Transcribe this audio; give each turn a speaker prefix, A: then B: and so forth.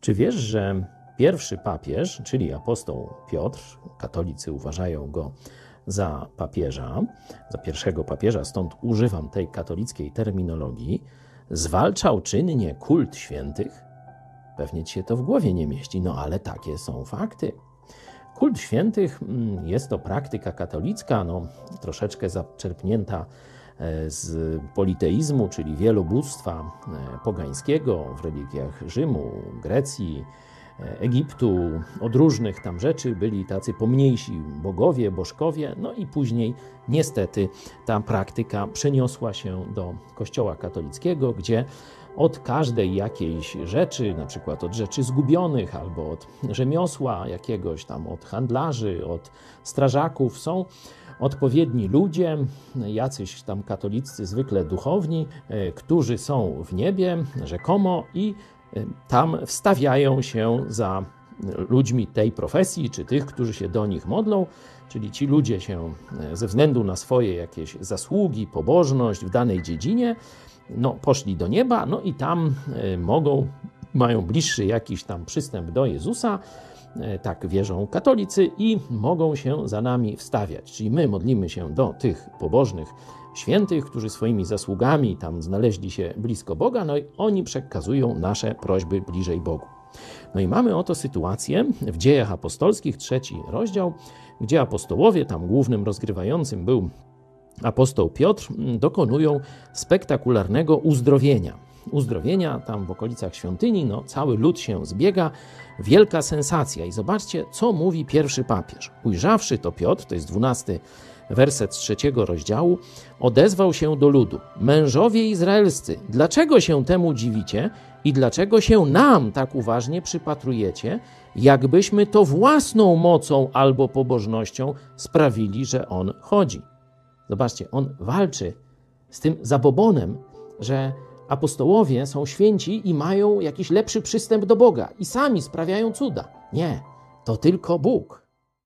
A: Czy wiesz, że pierwszy papież, czyli apostoł Piotr, katolicy uważają go za papieża, za pierwszego papieża, stąd używam tej katolickiej terminologii, zwalczał czynnie kult świętych? Pewnie ci się to w głowie nie mieści, no ale takie są fakty. Kult świętych mm, jest to praktyka katolicka, no, troszeczkę zaczerpnięta z politeizmu, czyli wielobóstwa e, pogańskiego w religiach Rzymu, Grecji, e, Egiptu. Od różnych tam rzeczy byli tacy pomniejsi bogowie, bożkowie, no i później niestety ta praktyka przeniosła się do Kościoła katolickiego, gdzie od każdej jakiejś rzeczy, na przykład od rzeczy zgubionych albo od rzemiosła jakiegoś tam, od handlarzy, od strażaków są odpowiedni ludzie, jacyś tam katolicy, zwykle duchowni, e, którzy są w niebie rzekomo i e, tam wstawiają się za ludźmi tej profesji, czy tych, którzy się do nich modlą, czyli ci ludzie się e, ze względu na swoje jakieś zasługi, pobożność w danej dziedzinie no, poszli do nieba, no i tam mogą, mają bliższy jakiś tam przystęp do Jezusa, tak wierzą katolicy, i mogą się za nami wstawiać. Czyli my modlimy się do tych pobożnych świętych, którzy swoimi zasługami tam znaleźli się blisko Boga, no i oni przekazują nasze prośby bliżej Bogu. No i mamy oto sytuację w dziejach apostolskich, trzeci rozdział, gdzie apostołowie, tam głównym rozgrywającym był apostoł Piotr dokonują spektakularnego uzdrowienia. Uzdrowienia tam w okolicach świątyni, no cały lud się zbiega, wielka sensacja. I zobaczcie, co mówi pierwszy papież. Ujrzawszy to Piotr, to jest dwunasty werset trzeciego rozdziału, odezwał się do ludu: Mężowie izraelscy, dlaczego się temu dziwicie i dlaczego się nam tak uważnie przypatrujecie, jakbyśmy to własną mocą albo pobożnością sprawili, że on chodzi? Zobaczcie, on walczy z tym zabobonem, że apostołowie są święci i mają jakiś lepszy przystęp do Boga i sami sprawiają cuda. Nie, to tylko Bóg.